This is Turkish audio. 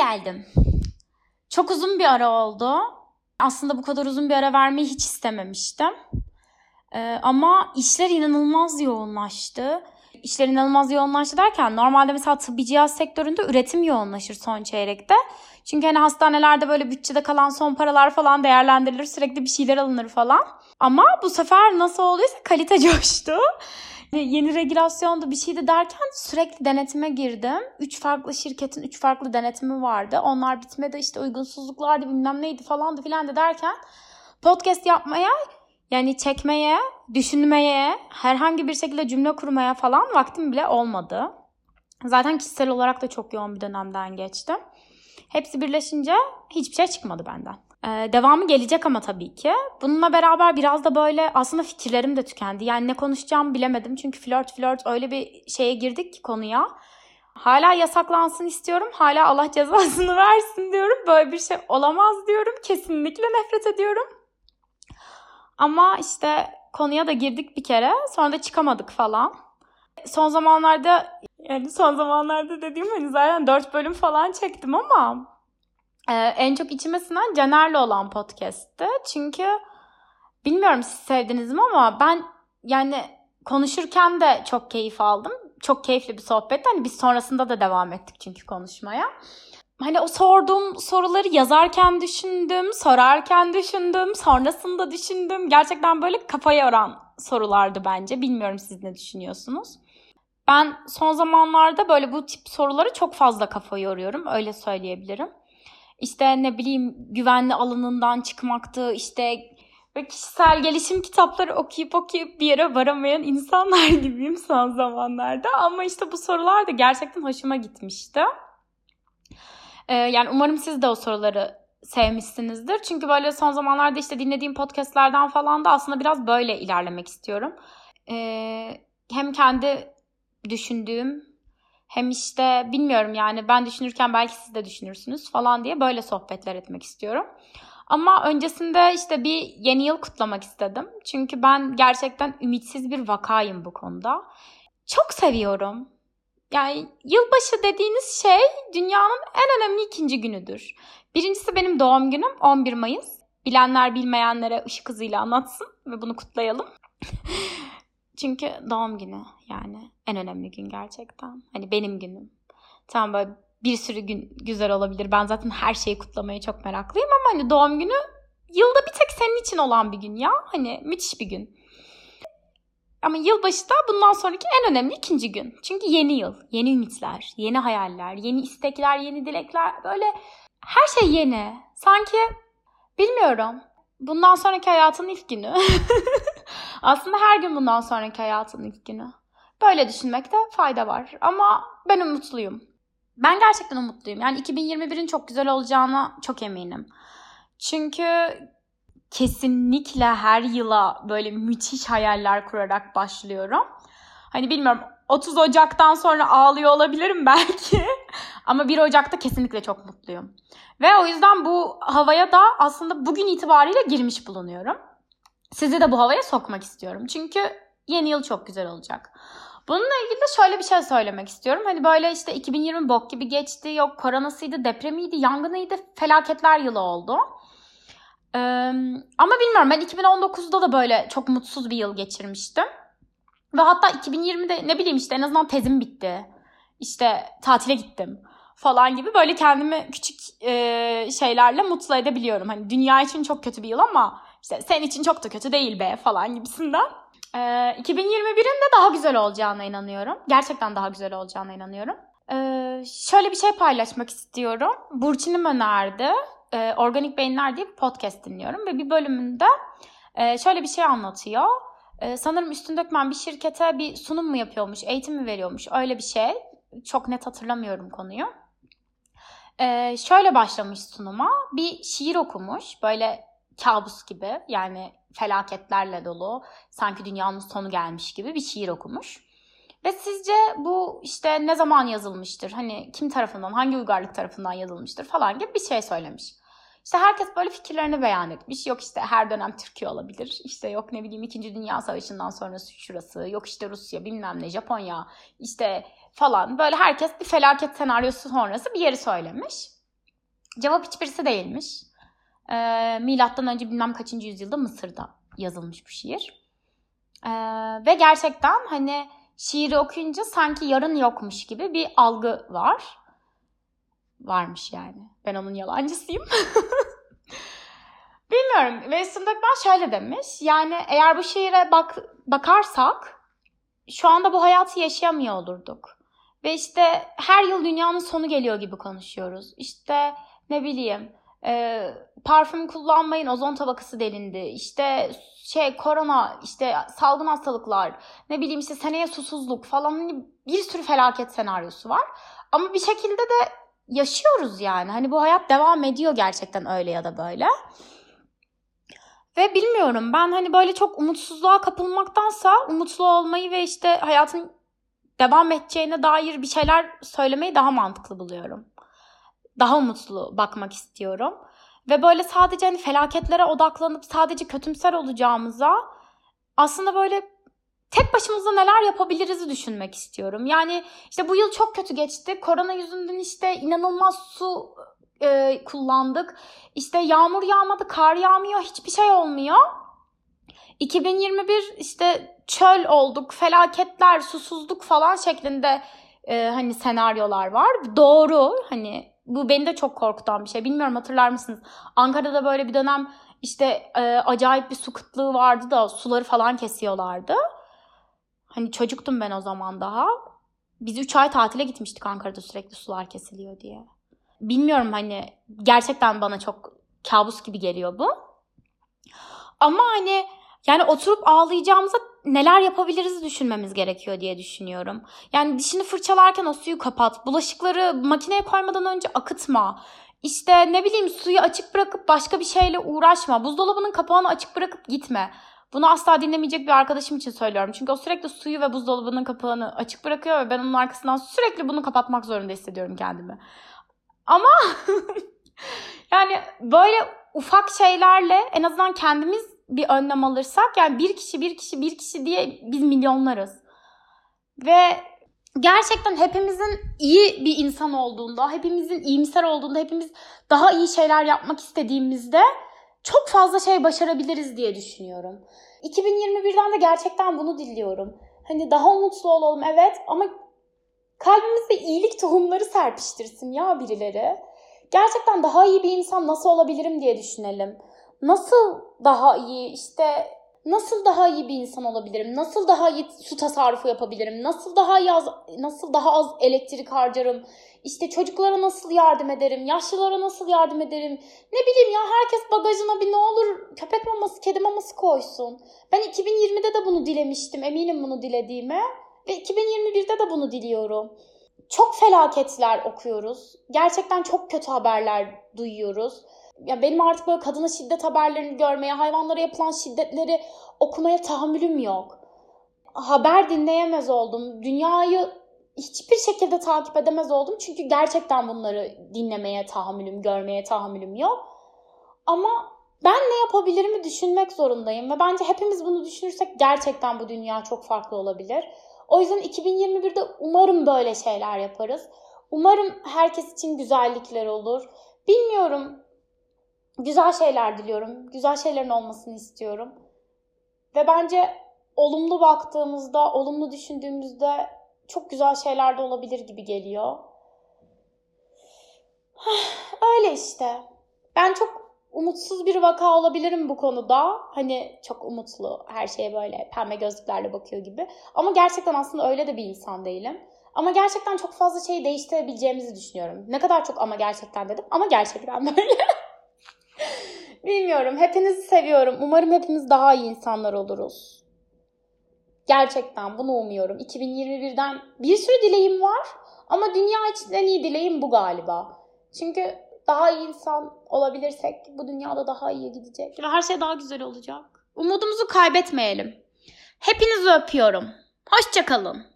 geldim. Çok uzun bir ara oldu. Aslında bu kadar uzun bir ara vermeyi hiç istememiştim. Ee, ama işler inanılmaz yoğunlaştı. İşler inanılmaz yoğunlaştı derken normalde mesela tıbbi cihaz sektöründe üretim yoğunlaşır son çeyrekte. Çünkü hani hastanelerde böyle bütçede kalan son paralar falan değerlendirilir. Sürekli bir şeyler alınır falan. Ama bu sefer nasıl olduysa kalite coştu. Yeni regülasyonda bir şeydi derken sürekli denetime girdim. Üç farklı şirketin üç farklı denetimi vardı. Onlar bitmedi işte uygunsuzluklardı bilmem neydi falandı filan da derken podcast yapmaya yani çekmeye, düşünmeye, herhangi bir şekilde cümle kurmaya falan vaktim bile olmadı. Zaten kişisel olarak da çok yoğun bir dönemden geçtim. Hepsi birleşince hiçbir şey çıkmadı benden. Ee, devamı gelecek ama tabii ki. Bununla beraber biraz da böyle aslında fikirlerim de tükendi. Yani ne konuşacağımı bilemedim. Çünkü flört flört öyle bir şeye girdik ki konuya. Hala yasaklansın istiyorum. Hala Allah cezasını versin diyorum. Böyle bir şey olamaz diyorum. Kesinlikle nefret ediyorum. Ama işte konuya da girdik bir kere. Sonra da çıkamadık falan. Son zamanlarda yani son zamanlarda dediğim hani zaten 4 bölüm falan çektim ama e, en çok içime sinen Caner'le olan podcast'ti. Çünkü bilmiyorum siz sevdiniz mi ama ben yani konuşurken de çok keyif aldım. Çok keyifli bir sohbet. Hani biz sonrasında da devam ettik çünkü konuşmaya. Hani o sorduğum soruları yazarken düşündüm, sorarken düşündüm, sonrasında düşündüm. Gerçekten böyle kafaya yoran sorulardı bence. Bilmiyorum siz ne düşünüyorsunuz. Ben son zamanlarda böyle bu tip soruları çok fazla kafa yoruyorum. Öyle söyleyebilirim. İşte ne bileyim güvenli alanından çıkmaktı, işte ve kişisel gelişim kitapları okuyup okuyup bir yere varamayan insanlar gibiyim son zamanlarda. Ama işte bu sorular da gerçekten hoşuma gitmişti. Ee, yani umarım siz de o soruları sevmişsinizdir. Çünkü böyle son zamanlarda işte dinlediğim podcastlerden falan da aslında biraz böyle ilerlemek istiyorum. Ee, hem kendi düşündüğüm hem işte bilmiyorum yani ben düşünürken belki siz de düşünürsünüz falan diye böyle sohbetler etmek istiyorum. Ama öncesinde işte bir yeni yıl kutlamak istedim. Çünkü ben gerçekten ümitsiz bir vakayım bu konuda. Çok seviyorum. Yani yılbaşı dediğiniz şey dünyanın en önemli ikinci günüdür. Birincisi benim doğum günüm 11 Mayıs. Bilenler bilmeyenlere ışık hızıyla anlatsın ve bunu kutlayalım. Çünkü doğum günü yani en önemli gün gerçekten. Hani benim günüm. Tamam böyle bir sürü gün güzel olabilir. Ben zaten her şeyi kutlamaya çok meraklıyım ama hani doğum günü yılda bir tek senin için olan bir gün ya. Hani müthiş bir gün. Ama yılbaşı da bundan sonraki en önemli ikinci gün. Çünkü yeni yıl, yeni ümitler, yeni hayaller, yeni istekler, yeni dilekler. Böyle her şey yeni. Sanki bilmiyorum. Bundan sonraki hayatın ilk günü. Aslında her gün bundan sonraki hayatın ilk günü. Böyle düşünmekte fayda var. Ama ben umutluyum. Ben gerçekten umutluyum. Yani 2021'in çok güzel olacağına çok eminim. Çünkü kesinlikle her yıla böyle müthiş hayaller kurarak başlıyorum. Hani bilmiyorum 30 Ocak'tan sonra ağlıyor olabilirim belki. Ama 1 Ocak'ta kesinlikle çok mutluyum. Ve o yüzden bu havaya da aslında bugün itibariyle girmiş bulunuyorum. Sizi de bu havaya sokmak istiyorum. Çünkü yeni yıl çok güzel olacak. Bununla ilgili de şöyle bir şey söylemek istiyorum. Hani böyle işte 2020 bok gibi geçti. Yok koronasıydı, depremiydi, yangınıydı. Felaketler yılı oldu. Ee, ama bilmiyorum ben 2019'da da böyle çok mutsuz bir yıl geçirmiştim. Ve hatta 2020'de ne bileyim işte en azından tezim bitti. İşte tatile gittim falan gibi böyle kendimi küçük e, şeylerle mutlu edebiliyorum. Hani dünya için çok kötü bir yıl ama işte sen için çok da kötü değil be falan gibisinden. E, 2021'in de daha güzel olacağına inanıyorum. Gerçekten daha güzel olacağına inanıyorum. E, şöyle bir şey paylaşmak istiyorum. Burçin'im önerdi. E, Organik Beyinler diye bir podcast dinliyorum ve bir bölümünde e, şöyle bir şey anlatıyor. E, sanırım Üstün Dökmen bir şirkete bir sunum mu yapıyormuş, eğitim mi veriyormuş öyle bir şey. Çok net hatırlamıyorum konuyu. Ee, şöyle başlamış sunuma. Bir şiir okumuş. Böyle kabus gibi yani felaketlerle dolu. Sanki dünyanın sonu gelmiş gibi bir şiir okumuş. Ve sizce bu işte ne zaman yazılmıştır? Hani kim tarafından, hangi uygarlık tarafından yazılmıştır falan gibi bir şey söylemiş. İşte herkes böyle fikirlerini beyan etmiş. Yok işte her dönem Türkiye olabilir. İşte yok ne bileyim 2. Dünya Savaşı'ndan sonra şurası. Yok işte Rusya bilmem ne Japonya. işte falan. Böyle herkes bir felaket senaryosu sonrası bir yeri söylemiş. Cevap hiçbirisi değilmiş. Ee, milattan önce bilmem kaçıncı yüzyılda Mısır'da yazılmış bu şiir. Ee, ve gerçekten hani şiiri okuyunca sanki yarın yokmuş gibi bir algı var. Varmış yani. Ben onun yalancısıyım. Bilmiyorum. Winston Dökmen şöyle demiş. Yani eğer bu şiire bak bakarsak şu anda bu hayatı yaşayamıyor olurduk. Ve işte her yıl dünyanın sonu geliyor gibi konuşuyoruz. İşte ne bileyim e, parfüm kullanmayın ozon tabakası delindi. İşte şey korona işte salgın hastalıklar ne bileyim işte seneye susuzluk falan hani bir sürü felaket senaryosu var. Ama bir şekilde de yaşıyoruz yani. Hani bu hayat devam ediyor gerçekten öyle ya da böyle. Ve bilmiyorum ben hani böyle çok umutsuzluğa kapılmaktansa umutlu olmayı ve işte hayatın devam edeceğine dair bir şeyler söylemeyi daha mantıklı buluyorum. Daha umutlu bakmak istiyorum. Ve böyle sadece hani felaketlere odaklanıp sadece kötümser olacağımıza aslında böyle tek başımıza neler yapabiliriz düşünmek istiyorum. Yani işte bu yıl çok kötü geçti. Korona yüzünden işte inanılmaz su e, kullandık. İşte yağmur yağmadı, kar yağmıyor, hiçbir şey olmuyor. 2021 işte çöl olduk, felaketler, susuzluk falan şeklinde e, hani senaryolar var. Doğru hani bu beni de çok korkutan bir şey. Bilmiyorum hatırlar mısınız? Ankara'da böyle bir dönem işte e, acayip bir su kıtlığı vardı da suları falan kesiyorlardı. Hani çocuktum ben o zaman daha. Biz 3 ay tatile gitmiştik Ankara'da sürekli sular kesiliyor diye. Bilmiyorum hani gerçekten bana çok kabus gibi geliyor bu. Ama hani yani oturup ağlayacağımıza neler yapabiliriz düşünmemiz gerekiyor diye düşünüyorum. Yani dişini fırçalarken o suyu kapat. Bulaşıkları makineye koymadan önce akıtma. İşte ne bileyim suyu açık bırakıp başka bir şeyle uğraşma. Buzdolabının kapağını açık bırakıp gitme. Bunu asla dinlemeyecek bir arkadaşım için söylüyorum. Çünkü o sürekli suyu ve buzdolabının kapağını açık bırakıyor ve ben onun arkasından sürekli bunu kapatmak zorunda hissediyorum kendimi. Ama yani böyle ufak şeylerle en azından kendimiz bir önlem alırsak yani bir kişi bir kişi bir kişi diye biz milyonlarız. Ve gerçekten hepimizin iyi bir insan olduğunda, hepimizin iyimser olduğunda, hepimiz daha iyi şeyler yapmak istediğimizde çok fazla şey başarabiliriz diye düşünüyorum. 2021'den de gerçekten bunu diliyorum. Hani daha umutlu olalım evet ama kalbimizde iyilik tohumları serpiştirsin ya birileri. Gerçekten daha iyi bir insan nasıl olabilirim diye düşünelim. Nasıl daha iyi işte nasıl daha iyi bir insan olabilirim? Nasıl daha iyi su tasarrufu yapabilirim? Nasıl daha iyi az, nasıl daha az elektrik harcarım? İşte çocuklara nasıl yardım ederim? Yaşlılara nasıl yardım ederim? Ne bileyim ya herkes bagajına bir ne olur köpek maması, kedi maması koysun. Ben 2020'de de bunu dilemiştim. Eminim bunu dilediğime. Ve 2021'de de bunu diliyorum. Çok felaketler okuyoruz. Gerçekten çok kötü haberler duyuyoruz. Ya benim artık böyle kadına şiddet haberlerini görmeye, hayvanlara yapılan şiddetleri okumaya tahammülüm yok. Haber dinleyemez oldum. Dünyayı hiçbir şekilde takip edemez oldum. Çünkü gerçekten bunları dinlemeye tahammülüm, görmeye tahammülüm yok. Ama ben ne yapabilirimi düşünmek zorundayım ve bence hepimiz bunu düşünürsek gerçekten bu dünya çok farklı olabilir. O yüzden 2021'de umarım böyle şeyler yaparız. Umarım herkes için güzellikler olur. Bilmiyorum. Güzel şeyler diliyorum. Güzel şeylerin olmasını istiyorum. Ve bence olumlu baktığımızda, olumlu düşündüğümüzde çok güzel şeyler de olabilir gibi geliyor. Öyle işte. Ben çok umutsuz bir vaka olabilirim bu konuda. Hani çok umutlu, her şeye böyle pembe gözlüklerle bakıyor gibi. Ama gerçekten aslında öyle de bir insan değilim. Ama gerçekten çok fazla şeyi değiştirebileceğimizi düşünüyorum. Ne kadar çok ama gerçekten dedim. Ama gerçekten böyle. Bilmiyorum. Hepinizi seviyorum. Umarım hepimiz daha iyi insanlar oluruz. Gerçekten bunu umuyorum. 2021'den bir sürü dileğim var. Ama dünya için en iyi dileğim bu galiba. Çünkü daha iyi insan olabilirsek bu dünyada daha iyi gidecek. Her şey daha güzel olacak. Umudumuzu kaybetmeyelim. Hepinizi öpüyorum. Hoşçakalın.